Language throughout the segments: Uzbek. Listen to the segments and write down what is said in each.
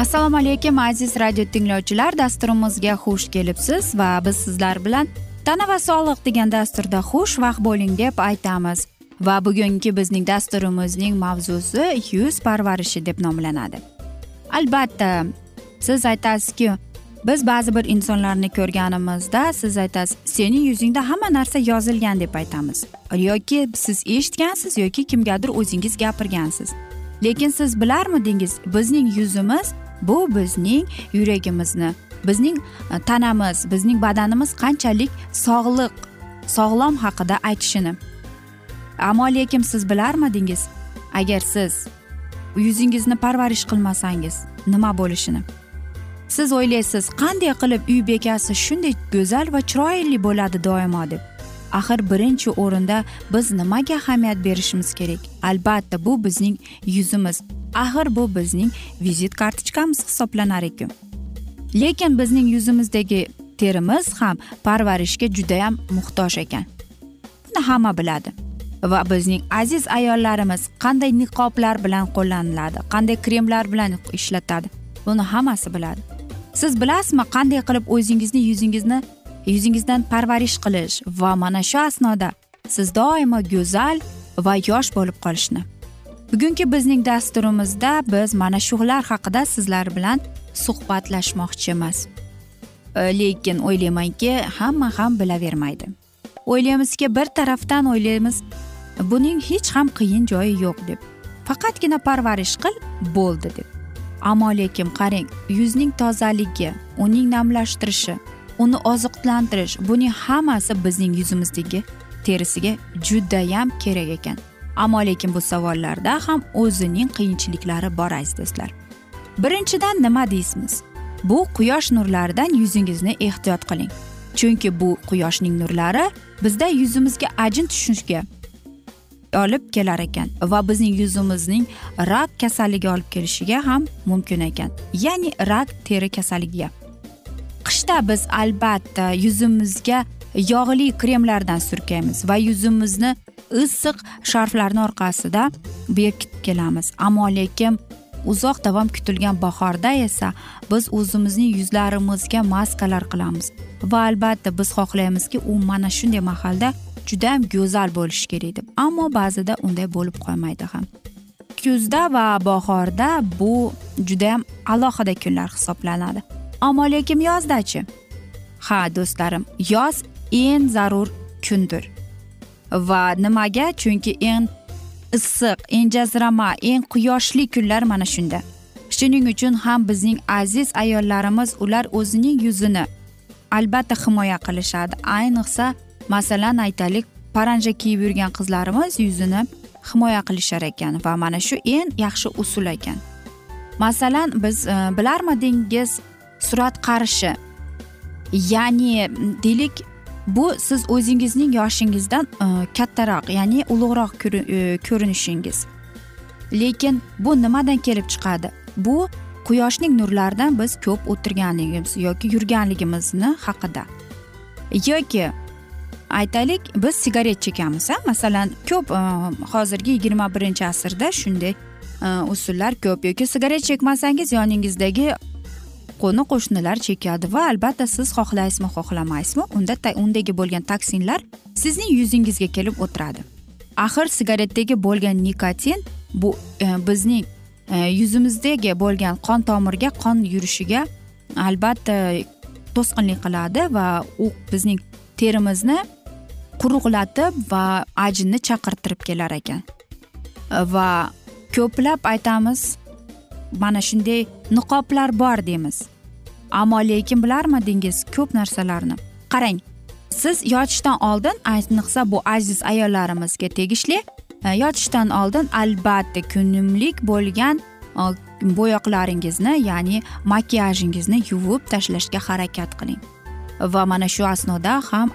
assalomu alaykum aziz radio tinglovchilar. Dasturimizga xush kelibsiz va biz sizlar bilan tana va sog'liq degan dasturda xushvaqt bo'ling deb aytamiz. Va bugungi bizning dasturimizning mavzusi yuz parvarishi deb nomlanadi. Albatta siz aytasizki biz ba'zi bir insonlarni ko'rganimizda siz aytasiz sening yuzingda hamma narsa yozilgan deb aytamiz. Yoki siz eshitgansiz yoki kimgadir o'zingiz gapirgansiz lekin siz bilarmidingiz bizning yuzimiz bu bizning yuragimizni bizning e, tanamiz bizning badanimiz qanchalik sog'liq sog'lom haqida aytishini. Ammo lekin siz bilarmidingiz agar siz yuzingizni parvarish qilmasangiz nima bo'lishini? Siz o'ylaysiz qanday qilib uy bekasi shunday go'zal va chiroyli bo'ladi doimo deb. Axir birinchi o'rinda biz nimaga ahamiyat berishimiz kerak? Albatta bu bizning yuzimiz. Axir bu bizning vizit kartochkamiz hisoblanar ekan. Lekin bizning yuzimizdagi terimiz ham parvarishga judayam muhtoj ekan. Buni hamma biladi. Va bizning aziz ayollarimiz qanday niqoblar bilan qo'llaniladi qanday kremlar bilan ishlatadi buni hammasi biladi. Siz bilasizmi qanday qilib o'zingizni yuzingizni yuzingizdan parvarish qilish va mana shu asnoda siz doimo go'zal va yosh bo'lib qolishni? Bugungi bizning dasturimizda biz mana shular haqida sizlar bilan suhbatlashmoqchimiz. E, lekin o'ylaymanki hamma ham bilavermaydi. O'ylaymizki bir tarafdan o'ylaymiz buning hech ham qiyin joyi yo'q deb. Faqatgina parvarish qil bo'ldi deb. Ammo lekin qarang yuzning tozaligi uning namlashtirishi uni oziqlantirish buning hammasi bizning yuzimizdagi terisiga judayam kerak ekan. Ammo lekin bu savollarda ham o'zining qiyinchiliklari bor aziz do'stlar. Birinchidan nima deysiz? Bu quyosh nurlaridan yuzingizni ehtiyot qiling. Chunki bu quyoshning nurlari bizda yuzimizga ajin tushishga olib kelar ekan va bizning yuzimizning rak kasalligi olib kelishiga ham mumkin ekan. Ya'ni rak teri kasalligiga qishda biz albatta yuzimizga yog'li kremlardan surkaymiz va yuzimizni issiq sharflarni orqasida bekitib kelamiz. Ammo lekin uzoq davom kutilgan bahorda esa biz o'zimizning yuzlarimizga maskalar qilamiz va albatta biz xohlaymizki u mana shunday mahalda judayam go'zal bo'lishi kerak deb. Ammo ba'zida unday bo'lib qolmaydi ham. Kuzda va bahorda bu judayam alohida kunlar hisoblanadi. Ammo lekin yozdachi? Ha do'stlarim yoz eng zarur kundir. Va nimaga? Chunki eng issiq eng jazirama eng quyoshli kunlar mana shunda. Shuning uchun ham bizning aziz ayollarimiz ular o'zining yuzini albatta himoya qilishadi. Ayniqsa masalan aytaylik paranja kiyib yurgan qizlarimiz yuzini himoya qilishar ekan va mana shu eng yaxshi usul ekan. Masalan biz e, bilarmidingiz surat qarishi? Ya'ni deylik bu siz o'zingizning yoshingizdan e, kattaroq ya'ni ulug'roq e, ko'rinishingiz. Lekin bu nimadan kelib chiqadi? Bu quyoshning nurlaridan biz ko'p o'tirganligimiz yoki yurganligimizni haqida. Yoki aytaylik biz sigaret chekamiz a masalan ko'p e, hozirgi yigirma birinchi asrda shunday usullar ko'p. Yoki sigaret chekmasangiz yoningizdagi qo'ni qo'shnilar chekadi va albatta siz xohlaysizmi xohlamaysizmi unda undagi bo'lgan toksinlar sizning yuzingizga kelib o'tiradi. Axir sigaretdagi bo'lgan nikotin bu e, bizning e, yuzimizdagi bo'lgan qon tomirga qon yurishiga albatta to'sqinlik qiladi va u bizning terimizni quruqlatib va ajinni chaqirtirib kelar ekan. Va ko'plab aytamiz mana shunday niqoblar bor deymiz. Ammo lekin bilarmidingiz ko'p narsalarni? Qarang siz yotishdan oldin ayniqsa bu aziz ayollarimizga tegishli e, yotishdan oldin albatta kunimlik bo'lgan e, bo'yoqlaringizni ya'ni makiyajingizni yuvib tashlashga harakat qiling. Va mana shu asnoda ham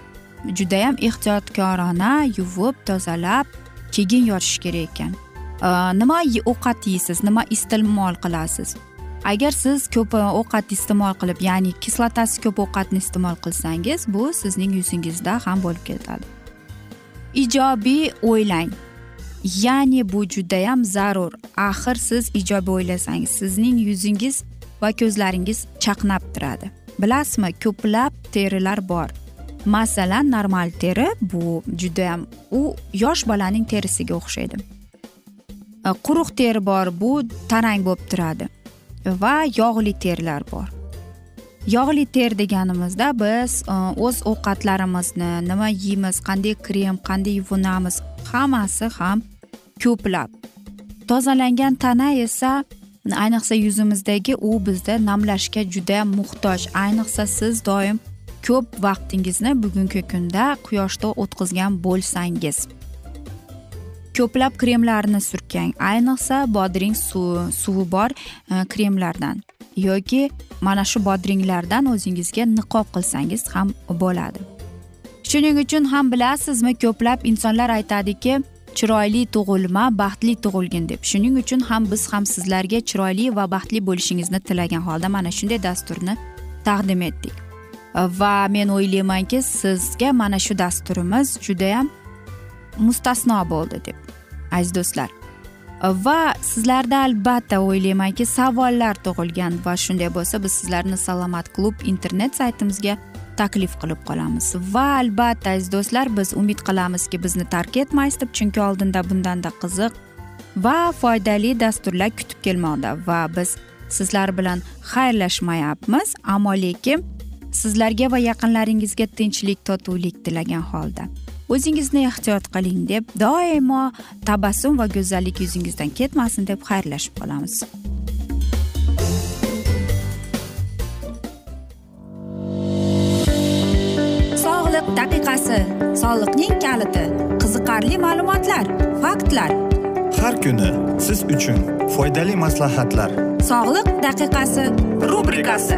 judayam ehtiyotkorona yuvib tozalab keyin yotish kerak ekan. Nima ovqat yeysiz nima iste'mol qilasiz agar siz ko'p ovqat iste'mol qilib ya'ni kislotasi ko'p ovqatni iste'mol qilsangiz bu sizning yuzingizda ham bo'lib ketadi ijobiy o'ylang ya'ni bu judayam zarur axir siz ijobiy o'ylasangiz sizning yuzingiz va ko'zlaringiz chaqnab turadi bilasizmi ko'plab terilar bor masalan normal teri bu judayam u yosh bolaning terisiga o'xshaydi Э, quruq teri bor bu tarang bo'lib turadi. Va yog'li terlar bor. Yog'li ter deganimizda biz e, o'z ovqatlarimizni nima yeymiz qanday krem qanday yuvinamiz hammasi ham ko'plab. Tozalangan tana esa ayniqsa yuzimizdagi u bizda namlashga juda muhtoj. Ayniqsa siz doim ko'p vaqtingizni bugungi kunda quyoshda o'tkazgan bo'lsangiz. Ko'plab kremlarni surkang. Ayniqsa bodring suvi suvi bor e, kremlardan. Yoki mana shu bodringlardan o'zingizga niqob qilsangiz ham bo'ladi. Shuning uchun ham bilasizmi ko'plab insonlar aytadiki chiroyli tug'ilma baxtli tug'ilgin deb. Shuning uchun ham biz ham sizlarga chiroyli va baxtli bo'lishingizni tilagan holda mana shunday dasturni taqdim etdik. Va men o'ylaymanki sizga mana shu dasturimiz judayam mustasno bo'ldi deb. Aziz do'stlar. Va sizlarda albatta o'ylaymanki savollar tug'ilgan va shunday bo'lsa biz sizlarni salomat klub internet saytimizga taklif qilib qolamiz. Va albatta aziz do'stlar biz umid qilamizki bizni tark etmaysiz deb chunki oldinda bundanda qiziq va foydali dasturlar kutib kelmoqda va biz sizlar bilan xayrlashmayapmiz. Ammo lekin sizlarga va yaqinlaringizga tinchlik totuvlik tilagan holda. O'zingizni ehtiyot qiling deb doimo tabassum va go'zallik yuzingizdan ketmasin deb xayrlashib qolamiz. Sog'liq daqiqasi soliqning kaliti qiziqarli ma'lumotlar faktlar. Har kuni siz uchun foydali maslahatlar. Sog'liq daqiqasi rubrikasi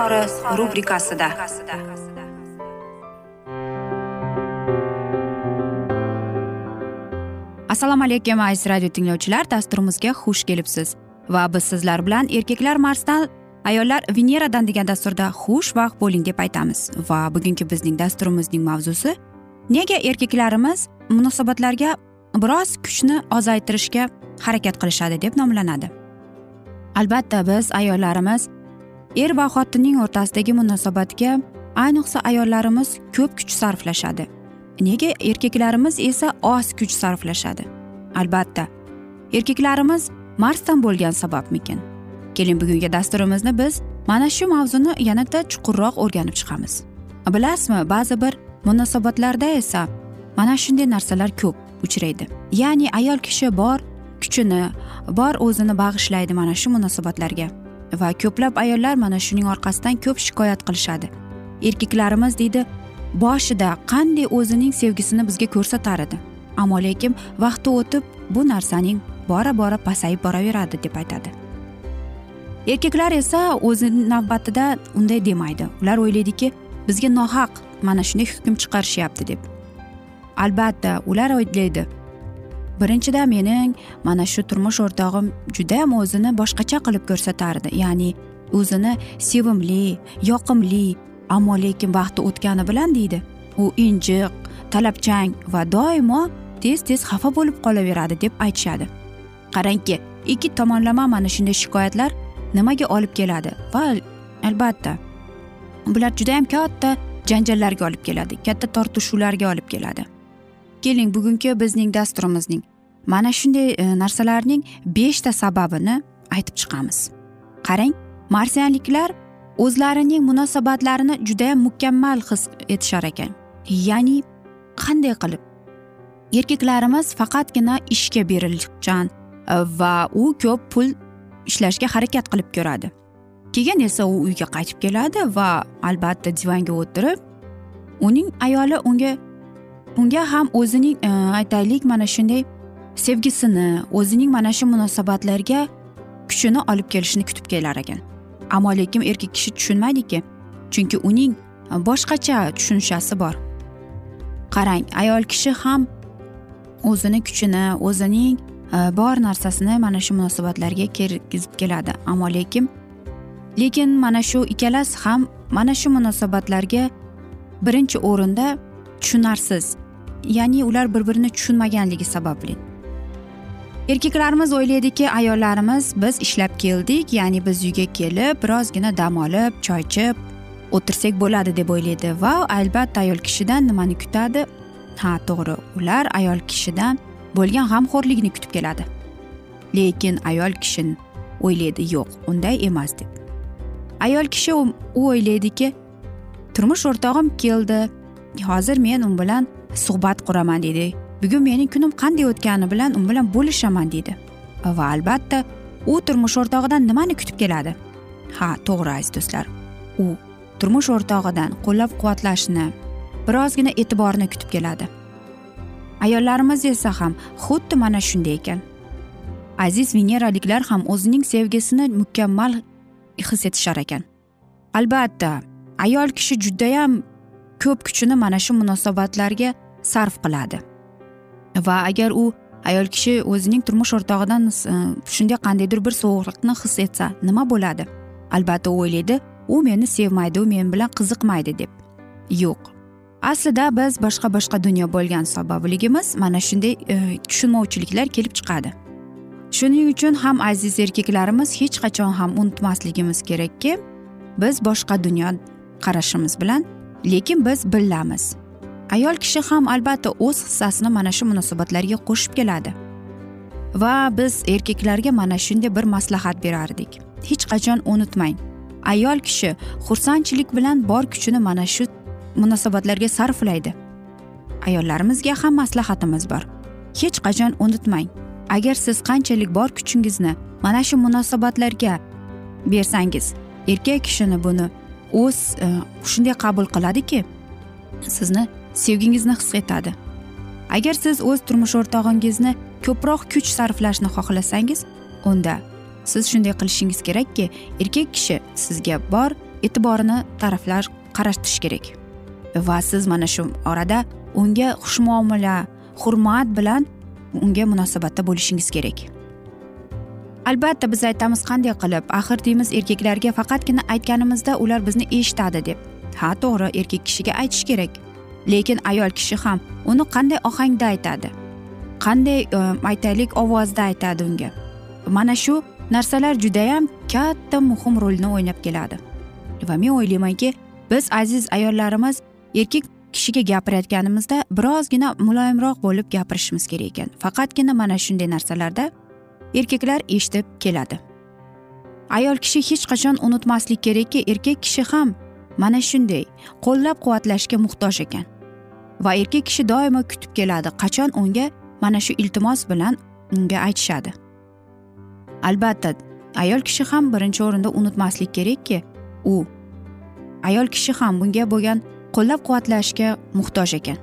izhori rubrikasida. Assalomu alaykum aziz radio tinglovchilar. Dasturimizga xush kelibsiz. Va biz sizlar bilan erkaklar marsdan ayollar veneradan degan dasturda xush vaqt bo'ling deb aytamiz. Va bugungi bizning dasturimizning mavzusi nega erkaklarimiz munosabatlarga biroz kuchni ozaytirishga harakat qilishadi deb nomlanadi. Albatta biz ayollarimiz er va xotinning o'rtasidagi munosabatga ayniqsa ayollarimiz ko'p kuch sarflashadi. Nega erkaklarimiz esa oz kuch sarflashadi? Albatta erkaklarimiz marsdan bo'lgan sababmikin? Keling bugungi dasturimizni biz mana shu mavzuni yanada chuqurroq o'rganib chiqamiz. Bilasizmi ba'zi bir munosabatlarda esa mana shunday narsalar ko'p uchraydi. Ya'ni ayol kishi bor kuchini bor o'zini bag'ishlaydi mana shu munosabatlarga. Va ko'plab ayollar mana shuning orqasidan ko'p shikoyat qilishadi. Erkaklarimiz deydi boshida qanday o'zining sevgisini bizga ko'rsatar edi. Ammo lekin vaqti o'tib bu narsaning bora bora pasayib boraveradi deb aytadi. Erkaklar esa o'zi navbatida unday demaydi. Ular o'ylaydiki bizga nohaq mana shunday hukm chiqarishyapti deb. Albatta ular o'ylaydi. Birinchidan mening mana shu turmush o'rtog'im judayam o'zini boshqacha qilib ko'rsatardi. Ya'ni o'zini sevimli yoqimli ammo lekin vaqti o'tgani bilan deydi. U injiq talabchan va doimo tez tez xafa bo'lib qolaveradi deb aytishadi. Qarangki ikki tomonlama mana shunday shikoyatlar nimaga olib keladi? Va albatta bular judayam katta janjallarga olib keladi katta tortishuvlarga olib keladi. Keling bugungi bizning dasturimizning mana shunday e, narsalarning beshta sababini aytib chiqamiz. Qarang marsianliklar o'zlarining munosabatlarini judayam mukammal his etishar ekan. Ya'ni qanday qilib? Erkaklarimiz faqatgina ishga berilgan e, va u ko'p pul ishlashga harakat qilib ko'radi. Keyin esa u uyga qaytib keladi va albatta divanga o'tirib uning ayoli unga unga ham o'zining e, aytaylik mana shunday sevgisini o'zining mana shu munosabatlarga kuchini olib kelishini kutib kelar ekan. Ammo lekin erkak kishi tushunmaydiki chunki uning e, boshqacha tushunchasi bor. Qarang ayol kishi ham o'zini kuchini o'zining e, bor narsasini mana shu munosabatlarga kirgizib keladi. Ammo lekin lekin mana shu ikkalasi ham mana shu munosabatlarga birinchi o'rinda tushunarsiz. Ya'ni ular bir birini tushunmaganligi sababli. Erkaklarimiz o'ylaydiki ayollarimiz biz ishlab keldik ya'ni biz uyga kelib birozgina dam olib choy ichib o'tirsak bo'ladi deb o'ylaydi. Va albatta ayol kishidan nimani kutadi? Ha to'g'ri ular ayol kishidan bo'lgan g'amxo'rlikni kutib keladi. Lekin ayol kishi o'ylaydi yo'q unday emas deb. Ayol kishi u o'ylaydiki turmush o'rtog'im keldi hozir men u bilan suhbat quraman deydi bugun mening kunim qanday o'tgani bilan u bilan bo'lishaman deydi. Va albatta u turmush o'rtog'idan nimani kutib keladi? Ha to'g'ri aziz do'stlar. U turmush o'rtog'idan qo'llab quvvatlashni birozgina e'tiborni kutib keladi. Ayollarimiz esa ham xuddi mana shunday ekan. Aziz veneraliklar ham o'zining sevgisini mukammal his etishar ekan. Albatta ayol kishi judayam ko'p kuchini mana shu munosabatlarga sarf qiladi. Va agar u ayol kishi o'zining turmush o'rtog'idan e, shunday qandaydir bir sovuqlikni his etsa nima bo'ladi? Albatta o'ylaydi u meni sevmaydi u men bilan qiziqmaydi deb. Yo'q. Aslida biz boshqa boshqa dunyo bo'lgani sababligimiz mana shunday e, tushunmovchiliklar kelib chiqadi. Shuning uchun ham aziz erkaklarimiz hech qachon ham unutmasligimiz kerakki biz boshqa dunyo qarashimiz bilan lekin biz bilamiz ayol kishi ham albatta o'z hissasini mana shu munosabatlarga qo'shib keladi. Va biz erkaklarga mana shunday bir maslahat berardik. Hech qachon unutmang. Ayol kishi xursandchilik bilan bor kuchini mana shu munosabatlarga sarflaydi. Ayollarimizga ham maslahatimiz bor. Hech qachon unutmang. Agar siz qanchalik bor kuchingizni mana shu munosabatlarga bersangiz erkak kishini buni o'z e, shunday qabul qiladiki sizni sevgingizni his etadi. Agar siz o'z turmush o'rtog'ingizni ko'proq kuch sarflashni xohlasangiz unda siz shunday qilishingiz kerakki erkak kishi sizga bor e'tiborini taraflar qaratish kerak. Va siz mana shu orada unga xushmuomala hurmat bilan unga munosabatda bo'lishingiz kerak. Albatta biz aytamiz qanday qilib? Axir deymiz erkaklarga faqatgina aytganimizda ular bizni eshitadi deb. Ha to'g'ri erkak kishiga aytish kerak. Lekin ayol kishi ham uni qanday ohangda aytadi? Qanday e, aytaylik ovozda aytadi unga? Mana shu narsalar judayam katta muhim rolni o'ynab keladi. Va men o'ylaymanki biz aziz ayollarimiz erkak kishiga gapirayotganimizda birozgina muloyimroq bo'lib gapirishimiz kerak ekan. Faqatgina mana shunday narsalarda erkaklar eshitib keladi. Ayol kishi hech qachon unutmaslik kerakki erkak kishi ham mana shunday qo'llab quvvatlashga muhtoj ekan. Va erkak kishi doimo kutib keladi qachon unga mana shu iltimos bilan unga aytishadi. Albatta ayol kishi ham birinchi o'rinda unutmaslik kerakki u ayol kishi ham bunga bo'lgan qo'llab quvvatlashga muhtoj ekan.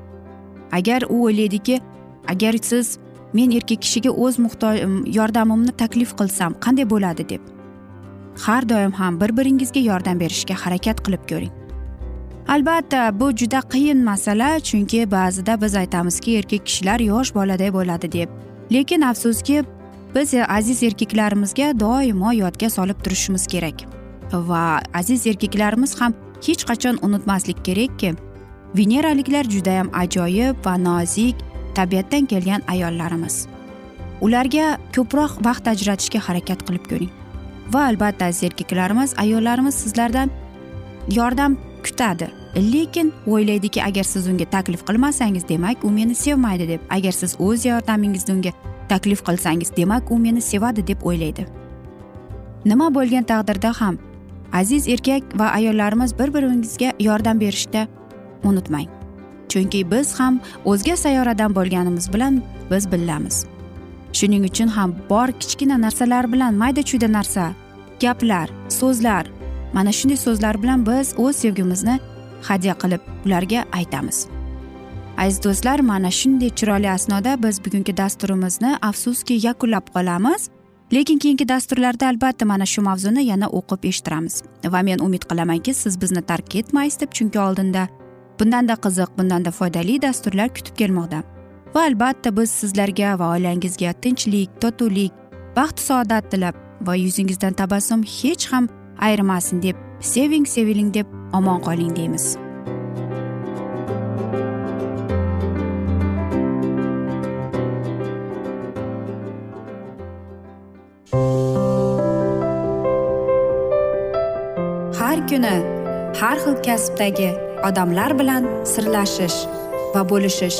Agar u o'ylaydiki agar siz men erkak kishiga o'z muhtoj yordamimni taklif qilsam qanday bo'ladi deb har doim ham bir biringizga yordam berishga harakat qilib ko'ring. Albatta bu juda qiyin masala chunki ba'zida biz aytamizki erkak kishilar yosh boladay bo'ladi deb. Lekin afsuski biz aziz erkaklarimizga doimo yodga solib turishimiz kerak. Va aziz erkaklarimiz ham hech qachon unutmaslik kerakki veneraliklar judayam ajoyib va nozik tabiatdan kelgan ayollarimiz. Ularga ko'proq vaqt ajratishga harakat qilib ko'ring. Va albatta aziz erkaklarimiz ayollarimiz sizlardan yordam kutadi. Lekin o'ylaydiki agar siz unga taklif qilmasangiz demak u meni sevmaydi deb. Agar siz o'z yordamingizni unga taklif qilsangiz demak u meni sevadi deb o'ylaydi. Nima bo'lgan taqdirda ham aziz erkak va ayollarimiz bir biringizga yordam berishda unutmang. Chunki biz ham o'zga sayyoradan bo'lganimiz bilan biz bilamiz shuning uchun ham bor kichkina narsalar bilan mayda chuyda narsa gaplar so'zlar. Mana shunday so'zlar bilan biz o'z sevgimizni hadya qilib ularga aytamiz. Aziz do'stlar mana shunday chiroyli asnoda biz bugungi dasturimizni afsuski yakunlab qolamiz. Lekin keyingi dasturlarda albatta mana shu mavzuni yana o'qib eshittiramiz. Va men umid qilamanki siz bizni tark etmaysiz deb chunki oldinda bundanda qiziq bundanda foydali dasturlar kutib kelmoqda. Va albatta biz sizlarga va oilangizga tinchlik totuvlik baxt saodat tilab va yuzingizdan tabassum hech ham ayrimasin deb seving seviling deb omon qoling deymiz. Har kuni har xil kasbdagi odamlar bilan sirlashish va bo'lishish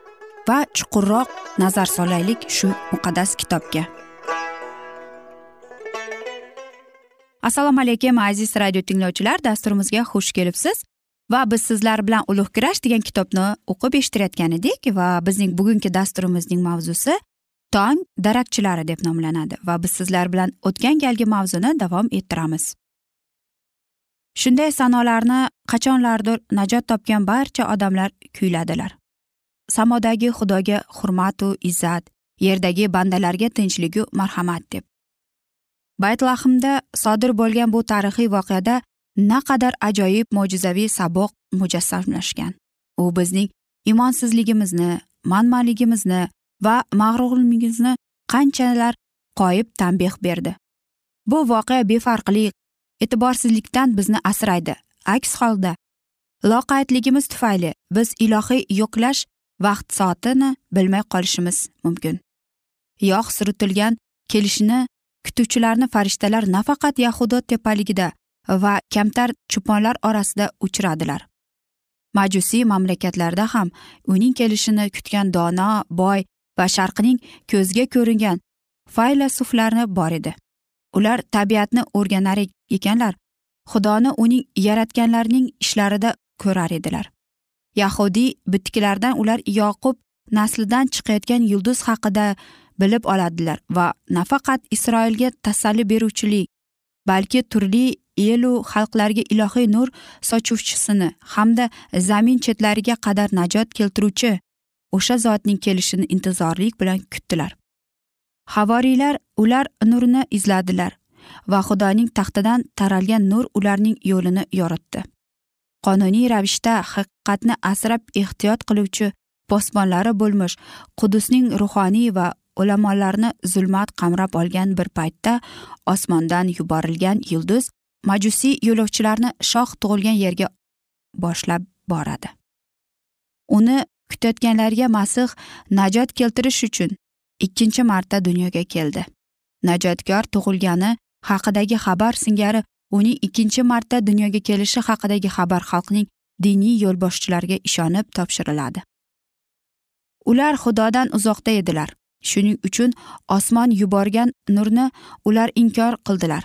va chuqurroq nazar solaylik shu muqaddas kitobga. Assalomu alaykum aziz radio tinglovchilar. Dasturimizga xush kelibsiz. Va biz sizlar bilan ulug' kurash degan kitobni o'qib eshittirayotgan edik va bizning bugungi dasturimizning mavzusi tong darakchilari deb nomlanadi va biz sizlar bilan o'tgan galgi mavzuni davom ettiramiz. Shunday sanolarni qachonlardir najot topgan barcha odamlar kuyladilar. Samodagi xudoga hurmatu izzat yerdagi bandalarga tinchligu marhamat deb. Baytlahmda sodir bo'lgan bu tarixiy voqeada naqadar ajoyib mo'jizaviy saboq mujassamlashgan u bizning imonsizligimizni manmanligimizni va mag'rurligimizni qanchalar qoyib tanbeh berdi. Bu voqea befarqlik e'tiborsizlikdan bizni asraydi. Aks holda loqaydligimiz tufayli biz ilohiy yo'qlash vaqt soatini bilmay qolishimiz mumkin. Yog' suritilgan kelishini kutuvchilarni farishtalar nafaqat yahudo tepaligida va kamtar cho'ponlar orasida uchradilar majusiy mamlakatlarda ham uning kelishini kutgan dono boy va sharqning ko'zga ko'ringan faylasuflarni bor edi. Ular tabiatni o'rganar ekanlar xudoni uning yaratganlarining ishlarida ko'rar edilar. Yahudiy bitiklardan ular yoqub naslidan chiqayotgan yulduz haqida bilib oladilar va nafaqat isroilga tasalli beruvchilik balki turli elu xalqlarga ilohiy nur sochuvchisini hamda zamin chetlariga qadar najot keltiruvchi o'sha zotning kelishini intizorlik bilan kutdilar. Havoriylar ular nurni izladilar va xudoning taxtidan taralgan nur ularning yo'lini yoritdi. Qonuniy ravishda haqiqatni asrab ehtiyot qiluvchi posbonlari bo'lmish qudusning ruhoniy va ulamolarni zulmat qamrab olgan bir paytda osmondan yuborilgan yulduz majusiy yo'lovchilarni shoh tug'ilgan yerga boshlab boradi. Uni kutayotganlarga masih najot keltirish uchun ikkinchi marta dunyoga keldi. Najotkor tug'ilgani haqidagi xabar singari uning ikkinchi marta dunyoga kelishi haqidagi xabar xalqning diniy yo'lboshchilariga ishonib topshiriladi. Ular xudodan uzoqda edilar. Shuning uchun osmon yuborgan nurni ular inkor qildilar.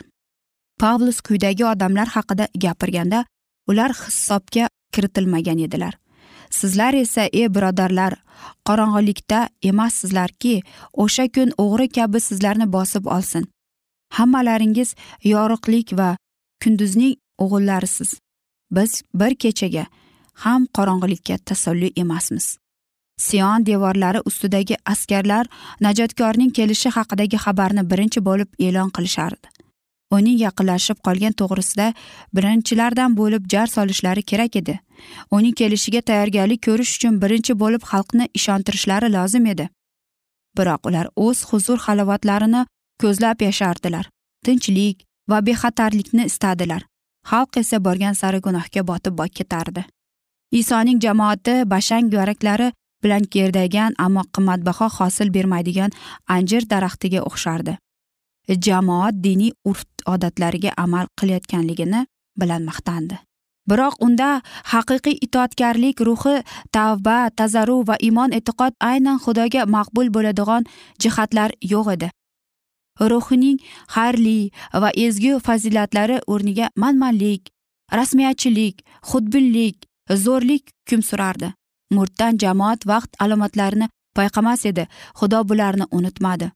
Pavlus quyidagi odamlar haqida gapirganda ular hisobga kiritilmagan edilar. Sizlar esa ey birodarlar qorong'ilikda emassizlarki o'sha kun o'g'ri kabi sizlarni bosib olsin. Hammalaringiz yorug'lik va kunduzning o'g'illarisiz. Biz bir kechaga ham qorong'ilikka tasalli emasmiz. Sion devorlari ustidagi askarlar najotkorning kelishi haqidagi xabarni birinchi bo'lib e'lon qilishardi. Uning yaqinlashib qolgan to'g'risida birinchilardan bo'lib jar solishlari kerak edi. Uning kelishiga tayyorgarlik ko'rish uchun birinchi bo'lib xalqni ishontirishlari lozim edi. Biroq ular o'z huzur halovatlarini ko'zlab yashardilar. Tinchlik va bexatarlikni istadilar. Xalq esa borgan sari gunohga botib ketardi. Isoning jamoati bashang yuraklari bilan gerdagan ammo qimmatbaho hosil bermaydigan anjir daraxtiga o'xshardi. Jamoat diniy urf odatlariga amal qilayotganligini bilan maqtandi biroq unda haqiqiy itoatkorlik ruhi tavba tazarru va imon e'tiqod aynan xudoga maqbul bo'ladigan jihatlar yo'q edi. Ruhining xayrli va ezgu fazilatlari o'rniga manmanlik rasmiyatchilik xudbinlik zo'rlik hukm surardi. Murtdan jamoat vaqt alomatlarini payqamas edi. Xudo bularni unutmadi.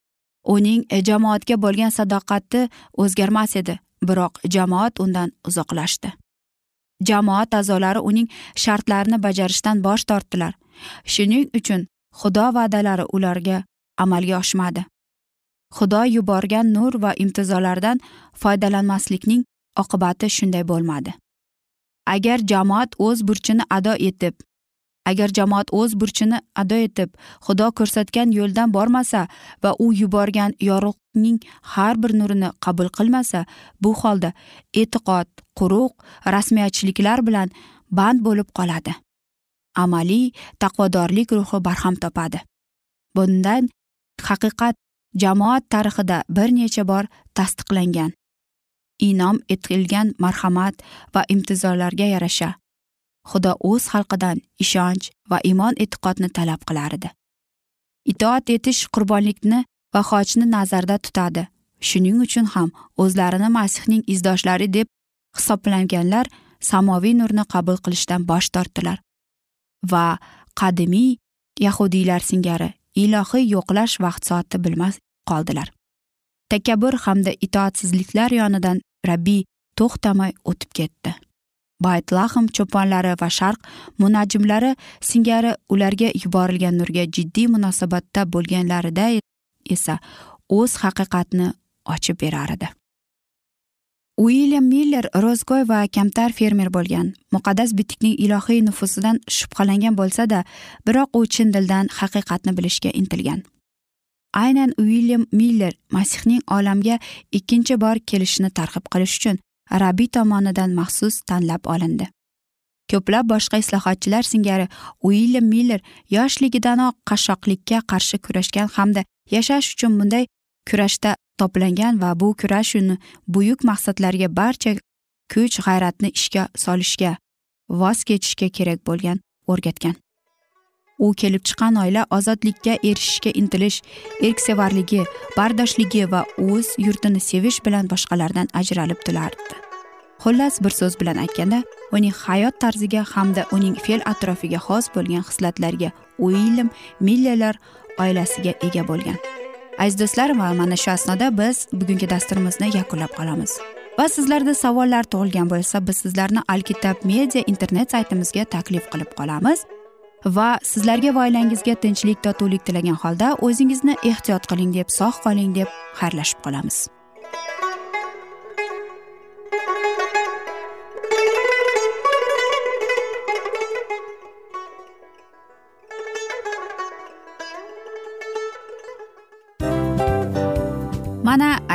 Uning jamoatga bo'lgan sadoqati o'zgarmas edi biroq jamoat undan uzoqlashdi. Jamoat a'zolari uning shartlarini bajarishdan bosh tortdilar. Shuning uchun xudo va'dalari ularga amalga oshmadi. Xudo yuborgan nur va imtizollardan foydalanmaslikning oqibati shunday bo'lmadi. Agar jamoat o'z burchini ado etib agar jamoat o'z burchini ado etib xudo ko'rsatgan yo'ldan bormasa va u yuborgan yorug'ning har bir nurini qabul qilmasa bu holda e'tiqod quruq rasmiyatchiliklar bilan band bo'lib qoladi. Amaliy taqvodorlik ruhi barham topadi. Bundan haqiqat jamoat tarixida bir necha bor tasdiqlangan. Inom etilgan marhamat va imtizorlarga yarasha. Xudo o'z xalqidan ishonch va iymon e'tiqodni talab qilar edi. Itoat etish qurbonlikni va xochni nazarda tutadi. Shuning uchun ham o'zlarini masihning izdoshlari deb hisoblanganlar samoviy nurni qabul qilishdan bosh tortdilar. Va qadimiy yahudiylar singari ilohiy yo'qlash vaqt soati bilmas qoldilar. Takabbur hamda itoatsizliklar yonidan rabbiy to'xtamay o'tib ketdi. Baytlahm cho'ponlari va sharq munajjimlari singari ularga yuborilgan nurga jiddiy munosabatda bo'lganlarida esa o'z haqiqatni ochib berar edi. Uilyam miller ro'zgo'y va kamtar fermer bo'lgan. Muqaddas bitikning ilohiy nufusidan shubhalangan bo'lsada biroq u chin dildan haqiqatni bilishga intilgan. Aynan uilyam miller masihning olamga ikkinchi bor kelishini targ'ib qilish uchun rabbiy tomonidan maxsus tanlab olindi. Ko'plab boshqa islohotchilar singari uilyam miller yoshligidanoq qashshoqlikka qarshi kurashgan hamda yashash uchun bunday kurashda toplangan va bu kurash uni buyuk maqsadlarga barcha kuch g'ayratni ishga solishga voz kechishga kerak bo'lgan o'rgatgan. U kelib chiqqan oila ozodlikka erishishga intilish erksevarligi bardoshligi va o'z yurtini sevish bilan boshqalardan ajralib turardi xullas bir so'z bilan aytganda uning hayot tarziga hamda uning fe'l atrofiga xos bo'lgan xislatlarga uilyam millerlar oilasiga ega bo'lgan. Aziz do'stlar va mana shu asnoda biz bugungi dasturimizni yakunlab qolamiz. Va sizlarda savollar tug'ilgan bo'lsa biz sizlarni alkitab media internet saytimizga taklif qilib qolamiz. Va sizlarga va oilangizga tinchlik totuvlik tilagan holda o'zingizni ehtiyot qiling deb sog' qoling deb xayrlashib qolamiz.